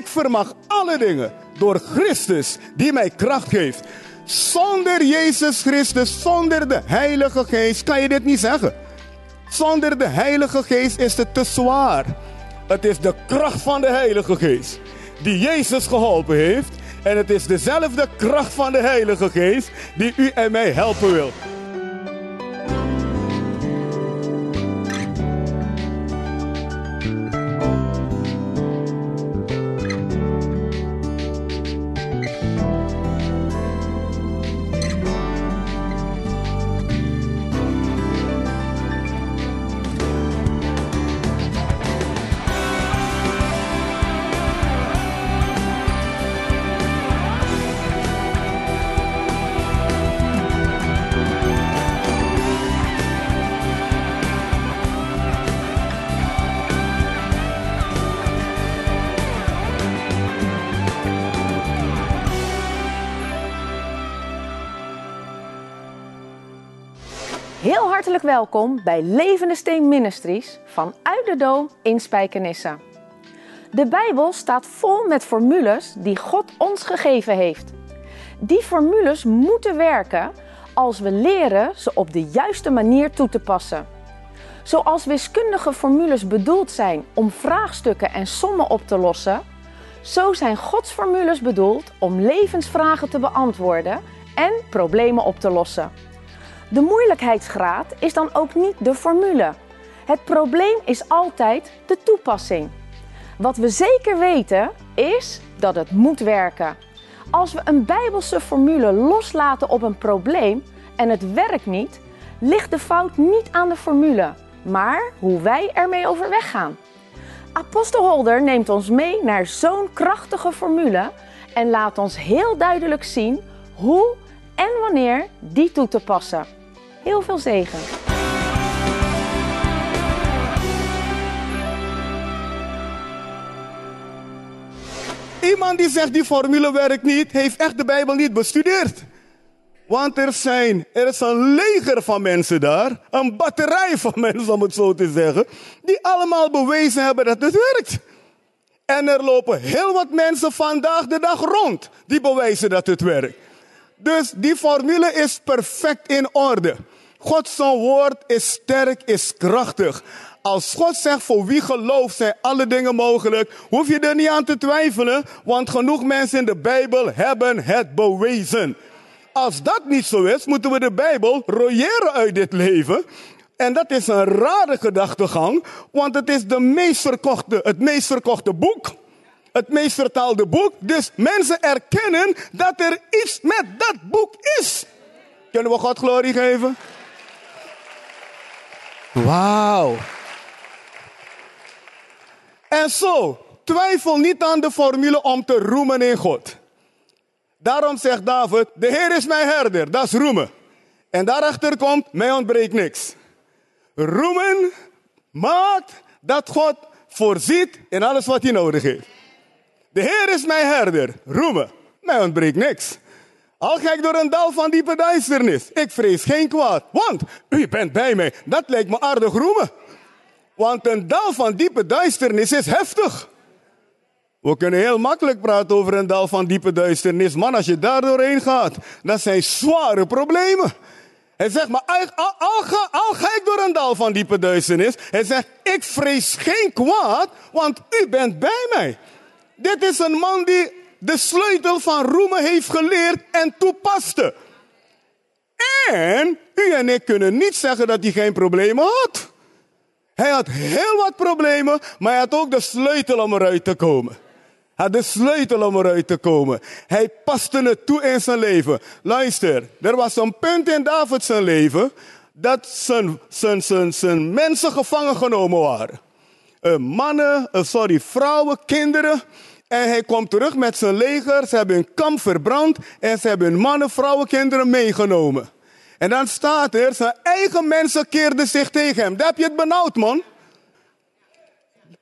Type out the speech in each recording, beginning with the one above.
Ik vermag alle dingen door Christus die mij kracht geeft. Zonder Jezus Christus, zonder de Heilige Geest, kan je dit niet zeggen. Zonder de Heilige Geest is het te zwaar. Het is de kracht van de Heilige Geest die Jezus geholpen heeft. En het is dezelfde kracht van de Heilige Geest die u en mij helpen wil. Hartelijk welkom bij Levende Steen Ministries vanuit de Doom in Spijkenisse. De Bijbel staat vol met formules die God ons gegeven heeft. Die formules moeten werken als we leren ze op de juiste manier toe te passen. Zoals wiskundige formules bedoeld zijn om vraagstukken en sommen op te lossen, zo zijn Gods formules bedoeld om levensvragen te beantwoorden en problemen op te lossen. De moeilijkheidsgraad is dan ook niet de formule. Het probleem is altijd de toepassing. Wat we zeker weten is dat het moet werken. Als we een bijbelse formule loslaten op een probleem en het werkt niet, ligt de fout niet aan de formule, maar hoe wij ermee overweg gaan. Apostel Holder neemt ons mee naar zo'n krachtige formule en laat ons heel duidelijk zien hoe en wanneer die toe te passen. Heel veel zegen. Iemand die zegt die formule werkt niet, heeft echt de Bijbel niet bestudeerd. Want er, zijn, er is een leger van mensen daar, een batterij van mensen om het zo te zeggen, die allemaal bewezen hebben dat het werkt. En er lopen heel wat mensen vandaag de dag rond die bewijzen dat het werkt. Dus die formule is perfect in orde. Gods woord is sterk, is krachtig. Als God zegt voor wie gelooft zijn alle dingen mogelijk, hoef je er niet aan te twijfelen, want genoeg mensen in de Bijbel hebben het bewezen. Als dat niet zo is, moeten we de Bijbel royeren uit dit leven. En dat is een rare gedachtegang, want het is de meest verkochte, het meest verkochte boek. Het meest vertaalde boek. Dus mensen erkennen dat er iets met dat boek is. Kunnen we God glorie geven? Wauw. En zo, twijfel niet aan de formule om te roemen in God. Daarom zegt David, de Heer is mijn herder, dat is roemen. En daarachter komt, mij ontbreekt niks. Roemen maakt dat God voorziet in alles wat hij nodig heeft. De Heer is mijn herder, roemen, mij ontbreekt niks. Al ga ik door een dal van diepe duisternis, ik vrees geen kwaad, want u bent bij mij. Dat lijkt me aardig roemen. Want een dal van diepe duisternis is heftig. We kunnen heel makkelijk praten over een dal van diepe duisternis. Man, als je daar doorheen gaat, dat zijn zware problemen. Hij zegt, maar al, ga, al ga ik door een dal van diepe duisternis. Hij zegt, ik vrees geen kwaad, want u bent bij mij. Dit is een man die de sleutel van roemen heeft geleerd en toepaste. En u en ik kunnen niet zeggen dat hij geen problemen had. Hij had heel wat problemen, maar hij had ook de sleutel om eruit te komen. Hij had de sleutel om eruit te komen. Hij paste het toe in zijn leven. Luister, er was een punt in David zijn leven dat zijn, zijn, zijn, mensen gevangen genomen waren. Uh, mannen, uh, sorry, vrouwen, kinderen. En hij komt terug met zijn leger. Ze hebben hun kamp verbrand en ze hebben hun mannen, vrouwen, kinderen meegenomen. En dan staat er, zijn eigen mensen keerden zich tegen hem. Daar heb je het benauwd, man.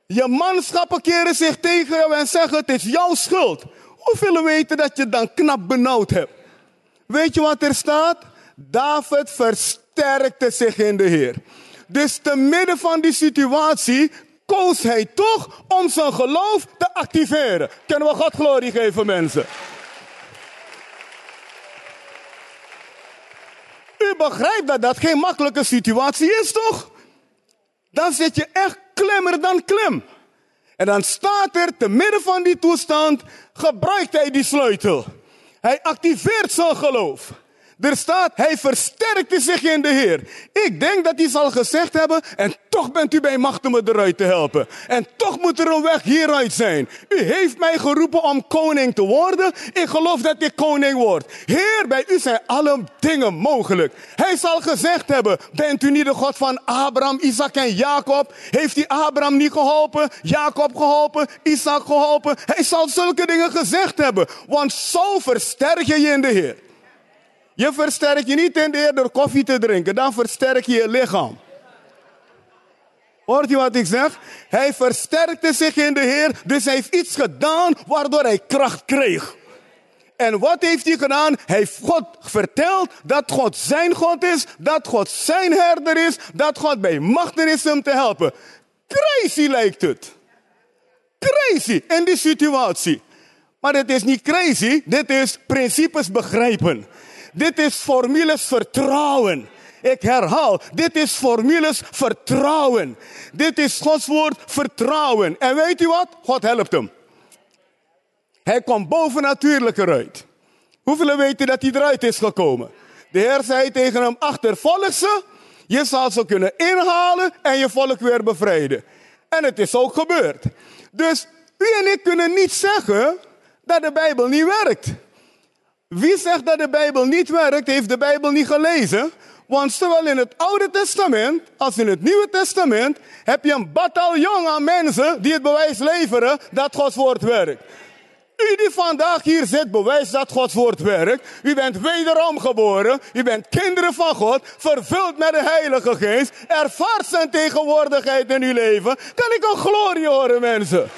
Je manschappen keren zich tegen jou en zeggen, het is jouw schuld. Hoe willen weten dat je dan knap benauwd hebt? Weet je wat er staat? David versterkte zich in de Heer. Dus te midden van die situatie koos hij toch om zijn geloof te activeren. Kunnen we God glorie geven, mensen? U begrijpt dat dat geen makkelijke situatie is, toch? Dan zit je echt klemmer dan klem. En dan staat er te midden van die toestand, gebruikt hij die sleutel. Hij activeert zijn geloof. Er staat, hij versterkte zich in de Heer. Ik denk dat hij zal gezegd hebben, en toch bent u bij macht om me eruit te helpen. En toch moet er een weg hieruit zijn. U heeft mij geroepen om koning te worden. Ik geloof dat ik koning word. Heer, bij u zijn alle dingen mogelijk. Hij zal gezegd hebben, bent u niet de God van Abraham, Isaac en Jacob? Heeft hij Abraham niet geholpen, Jacob geholpen, Isaac geholpen? Hij zal zulke dingen gezegd hebben. Want zo versterk je je in de Heer. Je versterkt je niet in de Heer door koffie te drinken. Dan versterk je je lichaam. Hoort u wat ik zeg? Hij versterkte zich in de Heer. Dus hij heeft iets gedaan waardoor hij kracht kreeg. En wat heeft hij gedaan? Hij heeft God verteld dat God zijn God is. Dat God zijn herder is. Dat God bij machten is om te helpen. Crazy lijkt het. Crazy in die situatie. Maar dit is niet crazy. Dit is principes begrijpen. Dit is formules vertrouwen. Ik herhaal, dit is formules vertrouwen. Dit is Gods woord vertrouwen. En weet u wat? God helpt hem. Hij komt bovennatuurlijk eruit. Hoeveel weten dat hij eruit is gekomen? De Heer zei tegen hem, achtervolg ze. Je zal ze kunnen inhalen en je volk weer bevrijden. En het is ook gebeurd. Dus u en ik kunnen niet zeggen dat de Bijbel niet werkt. Wie zegt dat de Bijbel niet werkt, heeft de Bijbel niet gelezen. Want zowel in het Oude Testament als in het Nieuwe Testament heb je een bataljon aan mensen die het bewijs leveren dat Gods woord werkt. U die vandaag hier zit, bewijst dat Gods woord werkt. U bent wederom geboren. U bent kinderen van God, vervuld met de Heilige Geest. Ervaart zijn tegenwoordigheid in uw leven. Kan ik een glorie horen, mensen?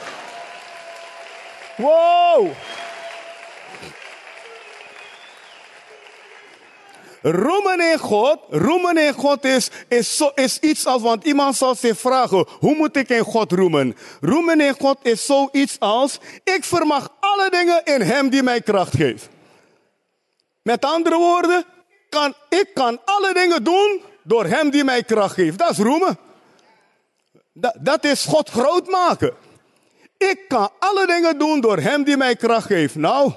Wow! Roemen in God, roemen in God is, is, is iets als, want iemand zal zich vragen, hoe moet ik in God roemen? Roemen in God is zoiets als, ik vermag alle dingen in Hem die mij kracht geeft. Met andere woorden, kan, ik kan alle dingen doen door Hem die mij kracht geeft. Dat is roemen. Dat, dat is God groot maken. Ik kan alle dingen doen door Hem die mij kracht geeft. Nou,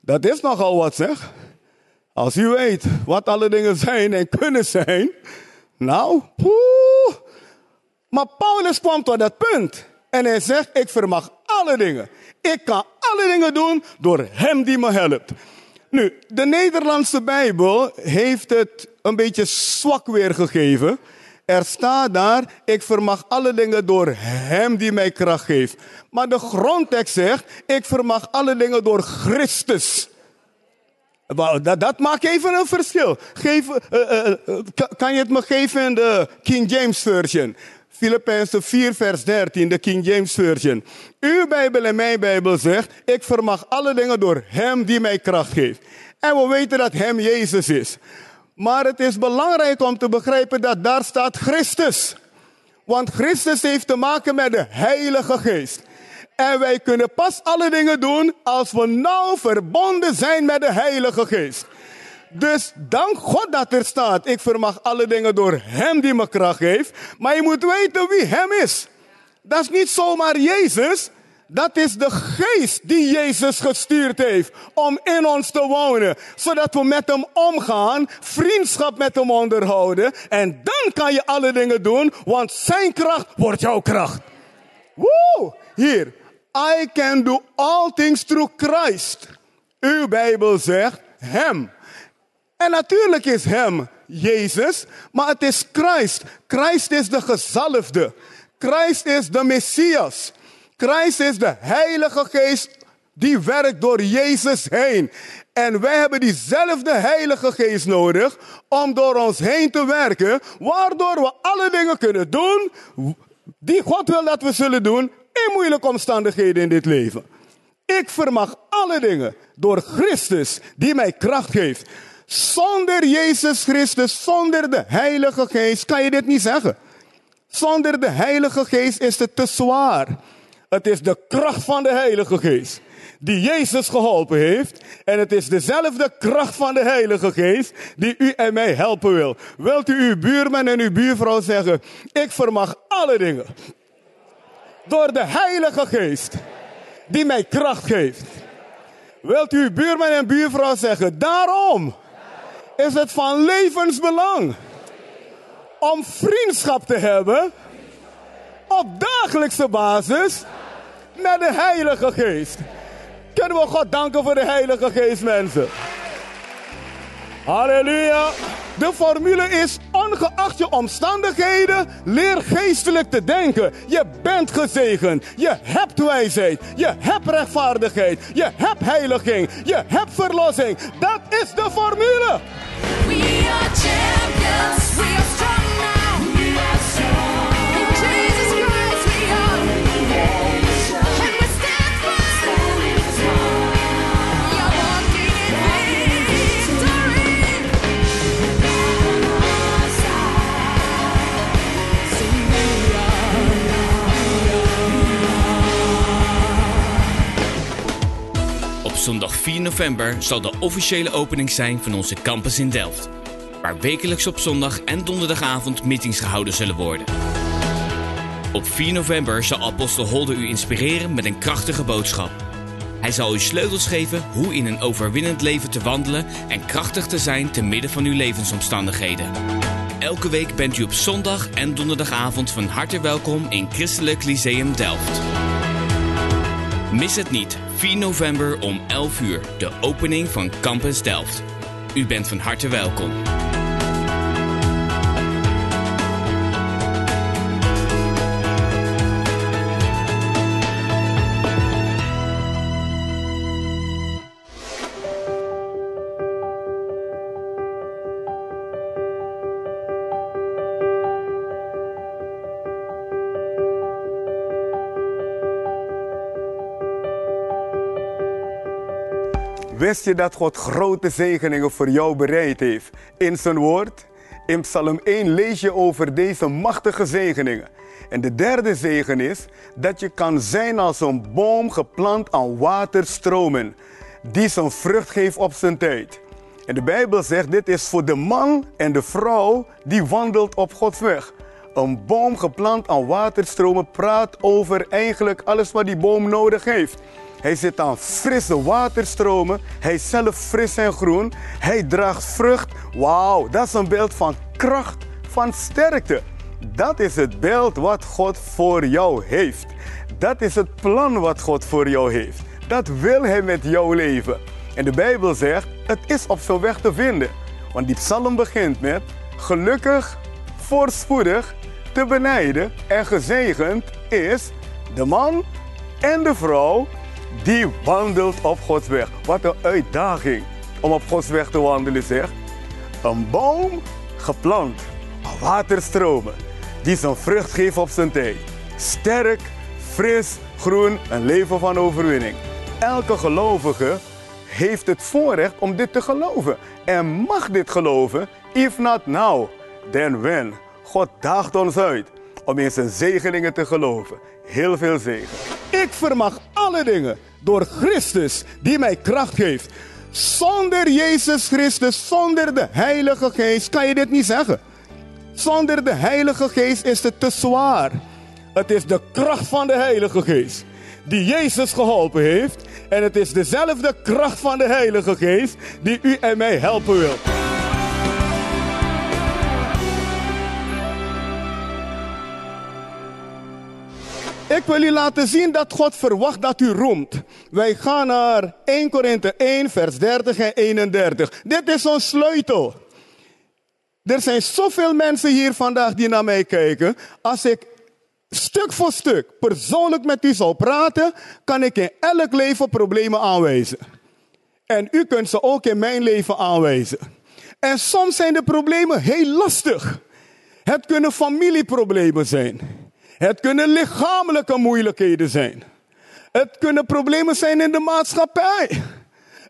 dat is nogal wat zeg. Als u weet wat alle dingen zijn en kunnen zijn. Nou. Maar Paulus kwam tot dat punt. En hij zegt, ik vermag alle dingen. Ik kan alle dingen doen door hem die me helpt. Nu, de Nederlandse Bijbel heeft het een beetje zwak weergegeven. Er staat daar, ik vermag alle dingen door hem die mij kracht geeft. Maar de grondtekst zegt, ik vermag alle dingen door Christus dat, dat maakt even een verschil. Geef, uh, uh, kan je het me geven in de King James Version? Filippenzen 4 vers 13, de King James Version. Uw Bijbel en mijn Bijbel zegt, ik vermag alle dingen door Hem die mij kracht geeft. En we weten dat Hem Jezus is. Maar het is belangrijk om te begrijpen dat daar staat Christus. Want Christus heeft te maken met de Heilige Geest. En wij kunnen pas alle dingen doen als we nauw verbonden zijn met de Heilige Geest. Dus dank God dat er staat, ik vermag alle dingen door Hem die me kracht geeft. Maar je moet weten wie Hem is. Dat is niet zomaar Jezus. Dat is de geest die Jezus gestuurd heeft om in ons te wonen. Zodat we met hem omgaan, vriendschap met hem onderhouden. En dan kan je alle dingen doen, want zijn kracht wordt jouw kracht. Woe! Hier, I can do all things through Christ. Uw Bijbel zegt Hem. En natuurlijk is Hem Jezus, maar het is Christ. Christ is de gezalfde. Christ is de Messias. Christ is de Heilige Geest die werkt door Jezus heen. En wij hebben diezelfde Heilige Geest nodig om door ons heen te werken, waardoor we alle dingen kunnen doen die God wil dat we zullen doen in moeilijke omstandigheden in dit leven. Ik vermag alle dingen door Christus die mij kracht geeft. Zonder Jezus Christus, zonder de Heilige Geest kan je dit niet zeggen. Zonder de Heilige Geest is het te zwaar. Het is de kracht van de Heilige Geest die Jezus geholpen heeft. En het is dezelfde kracht van de Heilige Geest die u en mij helpen wil. Wilt u uw buurman en uw buurvrouw zeggen, ik vermag alle dingen. Door de Heilige Geest die mij kracht geeft. Wilt u buurman en buurvrouw zeggen, daarom is het van levensbelang om vriendschap te hebben op dagelijkse basis met de Heilige Geest. Kunnen we God danken voor de Heilige Geest, mensen? Halleluja. De formule is, ongeacht je omstandigheden, leer geestelijk te denken. Je bent gezegend. Je hebt wijsheid. Je hebt rechtvaardigheid. Je hebt heiliging. Je hebt verlossing. Dat is de formule. We are champions. We november zal de officiële opening zijn van onze campus in Delft. Waar wekelijks op zondag en donderdagavond meetings gehouden zullen worden. Op 4 november zal apostel Holder u inspireren met een krachtige boodschap. Hij zal u sleutels geven hoe in een overwinnend leven te wandelen en krachtig te zijn te midden van uw levensomstandigheden. Elke week bent u op zondag en donderdagavond van harte welkom in Christelijk Lyceum Delft. Mis het niet, 4 november om 11 uur, de opening van Campus Delft. U bent van harte welkom. Wist je dat God grote zegeningen voor jou bereid heeft in zijn woord? In Psalm 1 lees je over deze machtige zegeningen. En de derde zegen is dat je kan zijn als een boom geplant aan waterstromen, die zijn vrucht geeft op zijn tijd. En de Bijbel zegt, dit is voor de man en de vrouw die wandelt op Gods weg. Een boom geplant aan waterstromen praat over eigenlijk alles wat die boom nodig heeft. Hij zit aan frisse waterstromen. Hij is zelf fris en groen. Hij draagt vrucht. Wauw, dat is een beeld van kracht, van sterkte. Dat is het beeld wat God voor jou heeft. Dat is het plan wat God voor jou heeft. Dat wil Hij met jouw leven. En de Bijbel zegt, het is op zijn weg te vinden. Want die psalm begint met, gelukkig, voorspoedig, te benijden en gezegend is de man en de vrouw die wandelt op Gods weg. Wat een uitdaging om op Gods weg te wandelen, zeg. Een boom geplant waterstromen, die zijn vrucht geeft op zijn tijd. Sterk, fris, groen, een leven van overwinning. Elke gelovige heeft het voorrecht om dit te geloven en mag dit geloven, if not now, then when. God daagt ons uit om in zijn zegeningen te geloven. Heel veel zegen. Ik vermag alle dingen door Christus die mij kracht geeft. Zonder Jezus Christus, zonder de Heilige Geest kan je dit niet zeggen. Zonder de Heilige Geest is het te zwaar. Het is de kracht van de Heilige Geest die Jezus geholpen heeft. En het is dezelfde kracht van de Heilige Geest die u en mij helpen wil. Ik wil u laten zien dat God verwacht dat u roemt. Wij gaan naar 1 Korinthe 1, vers 30 en 31. Dit is een sleutel. Er zijn zoveel mensen hier vandaag die naar mij kijken. Als ik stuk voor stuk persoonlijk met u zou praten, kan ik in elk leven problemen aanwijzen. En u kunt ze ook in mijn leven aanwijzen. En soms zijn de problemen heel lastig. Het kunnen familieproblemen zijn. Het kunnen lichamelijke moeilijkheden zijn. Het kunnen problemen zijn in de maatschappij.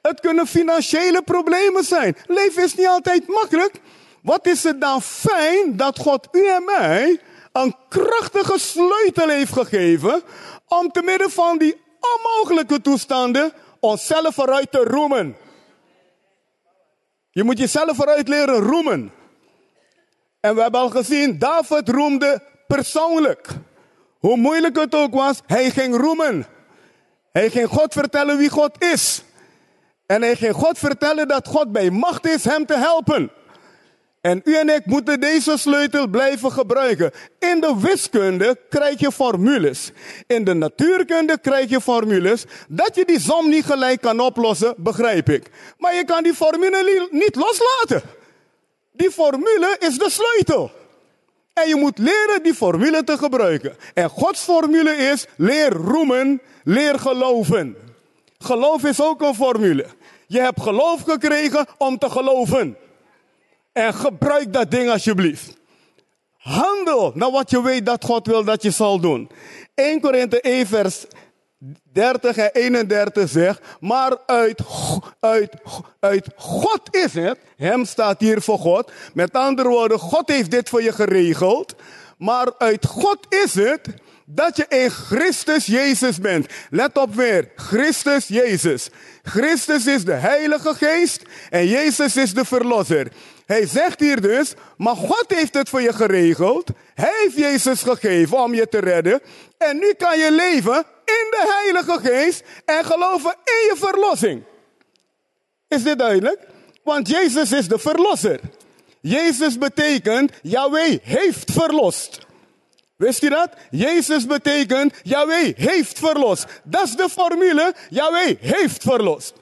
Het kunnen financiële problemen zijn. Leven is niet altijd makkelijk. Wat is het dan fijn dat God u en mij een krachtige sleutel heeft gegeven om te midden van die onmogelijke toestanden onszelf eruit te roemen. Je moet jezelf eruit leren roemen. En we hebben al gezien, David roemde persoonlijk. Hoe moeilijk het ook was, hij ging roemen. Hij ging God vertellen wie God is. En hij ging God vertellen dat God bij macht is hem te helpen. En u en ik moeten deze sleutel blijven gebruiken. In de wiskunde krijg je formules. In de natuurkunde krijg je formules. Dat je die som niet gelijk kan oplossen, begrijp ik. Maar je kan die formule niet loslaten. Die formule is de sleutel. En je moet leren die formule te gebruiken. En Gods formule is leer roemen, leer geloven. Geloof is ook een formule. Je hebt geloof gekregen om te geloven. En gebruik dat ding alsjeblieft. Handel naar wat je weet dat God wil dat je zal doen. 1 Korinthe 1 vers 30 en 31 zegt, maar uit, uit, uit God is het, hem staat hier voor God. Met andere woorden, God heeft dit voor je geregeld. Maar uit God is het dat je in Christus Jezus bent. Let op weer, Christus Jezus. Christus is de Heilige Geest en Jezus is de Verlosser. Hij zegt hier dus, maar God heeft het voor je geregeld. Hij heeft Jezus gegeven om je te redden. En nu kan je leven in de Heilige Geest en geloven in je verlossing. Is dit duidelijk? Want Jezus is de verlosser. Jezus betekent, Yahweh heeft verlost. Wist je dat? Jezus betekent, Yahweh heeft verlost. Dat is de formule, Yahweh heeft verlost.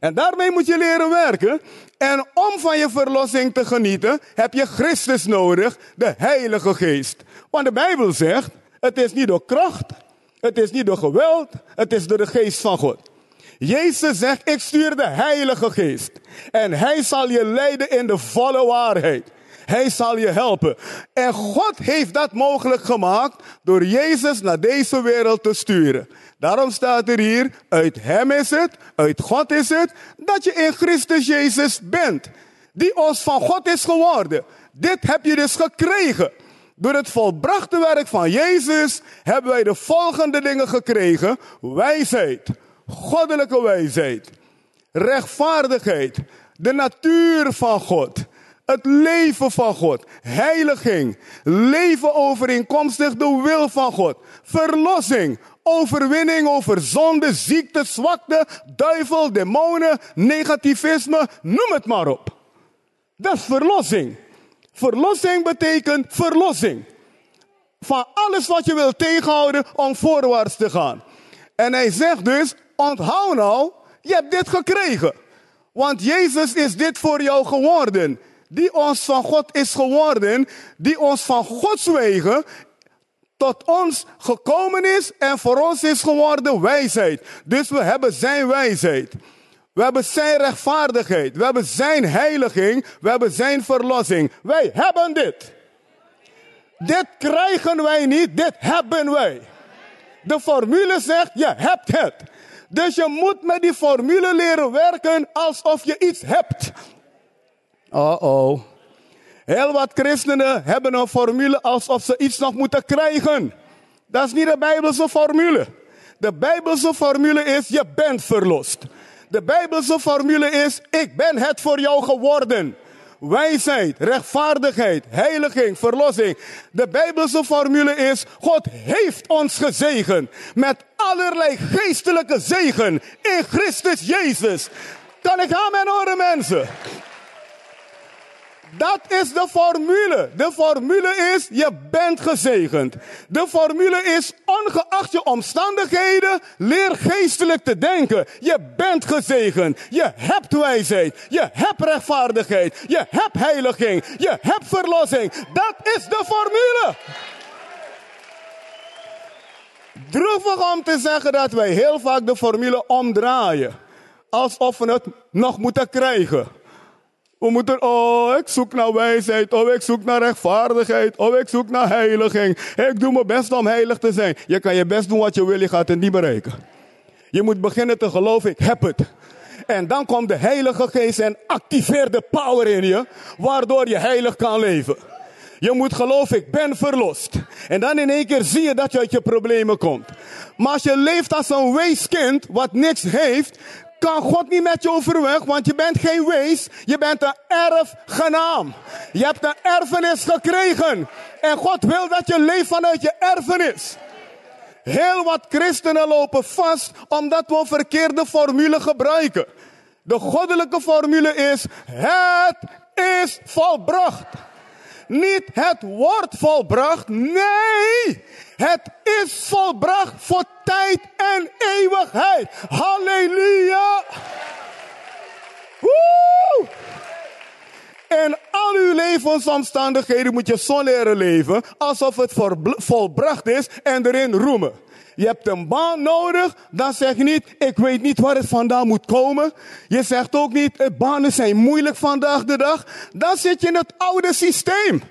En daarmee moet je leren werken. En om van je verlossing te genieten, heb je Christus nodig, de Heilige Geest. Want de Bijbel zegt, het is niet door kracht, het is niet door geweld, het is door de Geest van God. Jezus zegt, ik stuur de Heilige Geest. En Hij zal je leiden in de volle waarheid. Hij zal je helpen. En God heeft dat mogelijk gemaakt door Jezus naar deze wereld te sturen. Daarom staat er hier, uit Hem is het, uit God is het, dat je in Christus Jezus bent. Die ons van God is geworden. Dit heb je dus gekregen. Door het volbrachte werk van Jezus hebben wij de volgende dingen gekregen. Wijsheid, goddelijke wijsheid, rechtvaardigheid, de natuur van God, het leven van God, heiliging, leven overeenkomstig de wil van God, verlossing, overwinning over zonde, ziekte, zwakte, duivel, demonen, negativisme, noem het maar op. Dat is verlossing. Verlossing betekent verlossing. Van alles wat je wil tegenhouden om voorwaarts te gaan. En hij zegt dus, onthoud nou, je hebt dit gekregen. Want Jezus is dit voor jou geworden. Die ons van God is geworden. Die ons van Gods wegen tot ons gekomen is en voor ons is geworden wijsheid. Dus we hebben zijn wijsheid. We hebben zijn rechtvaardigheid. We hebben zijn heiliging. We hebben zijn verlossing. Wij hebben dit. Dit krijgen wij niet, dit hebben wij. De formule zegt, je hebt het. Dus je moet met die formule leren werken alsof je iets hebt. Oh oh. Heel wat christenen hebben een formule alsof ze iets nog moeten krijgen. Dat is niet de Bijbelse formule. De Bijbelse formule is, je bent verlost. De Bijbelse formule is, ik ben het voor jou geworden. Wijsheid, rechtvaardigheid, heiliging, verlossing. De Bijbelse formule is, God heeft ons gezegend met allerlei geestelijke zegen in Christus Jezus. Kan ik amen horen mensen? Dat is de formule. De formule is, je bent gezegend. De formule is, ongeacht je omstandigheden, leer geestelijk te denken. Je bent gezegend. Je hebt wijsheid. Je hebt rechtvaardigheid. Je hebt heiliging. Je hebt verlossing. Dat is de formule. Droevig om te zeggen dat wij heel vaak de formule omdraaien. Alsof we het nog moeten krijgen. We moeten, oh, ik zoek naar wijsheid. Oh, ik zoek naar rechtvaardigheid. Oh, ik zoek naar heiliging. Ik doe mijn best om heilig te zijn. Je kan je best doen wat je wil, je gaat het niet bereiken. Je moet beginnen te geloven, ik heb het. En dan komt de Heilige Geest en activeert de power in je, waardoor je heilig kan leven. Je moet geloven, ik ben verlost. En dan in één keer zie je dat je uit je problemen komt. Maar als je leeft als een weeskind, wat niks heeft, kan God niet met je overweg, want je bent geen wees. Je bent een erfgenaam. Je hebt een erfenis gekregen. En God wil dat je leeft vanuit je erfenis. Heel wat christenen lopen vast omdat we een verkeerde formule gebruiken. De goddelijke formule is: het is volbracht. Niet het wordt volbracht, nee, het is volbracht voor tijd en eeuwigheid. Halleluja! In al uw levensomstandigheden moet je zo leren leven alsof het volbracht is en erin roemen. Je hebt een baan nodig, dan zeg je niet, ik weet niet waar het vandaan moet komen. Je zegt ook niet, banen zijn moeilijk vandaag de dag. Dan zit je in het oude systeem.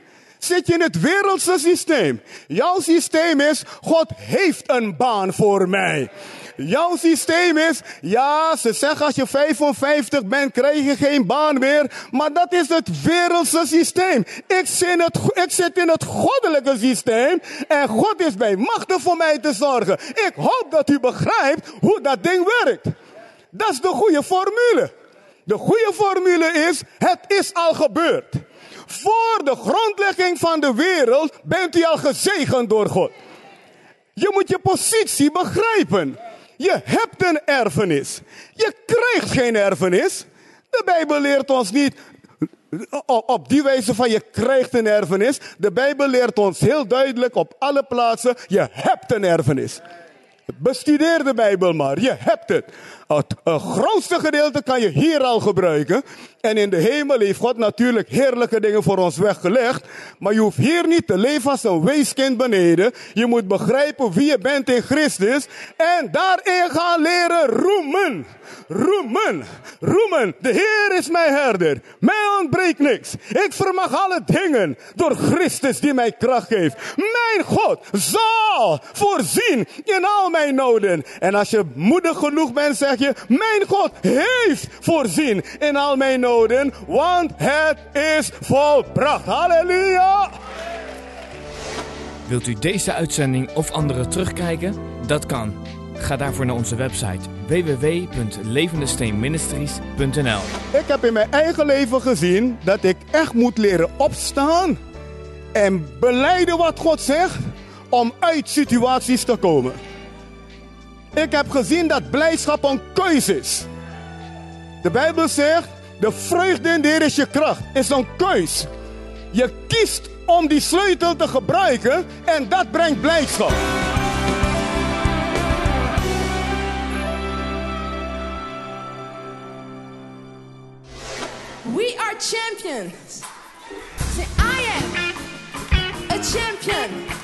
Zit je in het wereldse systeem. Jouw systeem is, God heeft een baan voor mij. Jouw systeem is, ja, ze zeggen als je 55 bent, krijg je geen baan meer. Maar dat is het wereldse systeem. Ik zit, in het, ik zit in het goddelijke systeem. En God is bij machten voor mij te zorgen. Ik hoop dat u begrijpt hoe dat ding werkt. Dat is de goede formule. De goede formule is, het is al gebeurd. Voor de grondlegging van de wereld bent u al gezegend door God. Je moet je positie begrijpen. Je hebt een erfenis. Je krijgt geen erfenis. De Bijbel leert ons niet op die wijze van je krijgt een erfenis. De Bijbel leert ons heel duidelijk op alle plaatsen, je hebt een erfenis. Bestudeer de Bijbel maar, je hebt het. Het, grootste gedeelte kan je hier al gebruiken. En in de hemel heeft God natuurlijk heerlijke dingen voor ons weggelegd. Maar je hoeft hier niet te leven als een weeskind beneden. Je moet begrijpen wie je bent in Christus. En daarin gaan leren roemen. Roemen. Roemen. De Heer is mijn herder. Mij ontbreekt niks. Ik vermag alle dingen door Christus die mij kracht geeft. Mijn God zal voorzien in al mijn noden. En als je moedig genoeg bent, zeg je, mijn God heeft voorzien in al mijn noden, want het is volbracht. Halleluja! Wilt u deze uitzending of andere terugkijken? Dat kan. Ga daarvoor naar onze website www.levendesteenministries.nl Ik heb in mijn eigen leven gezien dat ik echt moet leren opstaan en beleiden wat God zegt om uit situaties te komen. Ik heb gezien dat blijdschap een keuze is. De Bijbel zegt, de vreugde in de Heer is je kracht. Is een keus. Je kiest om die sleutel te gebruiken en dat brengt blijdschap. We are champions. Say, I am a champion.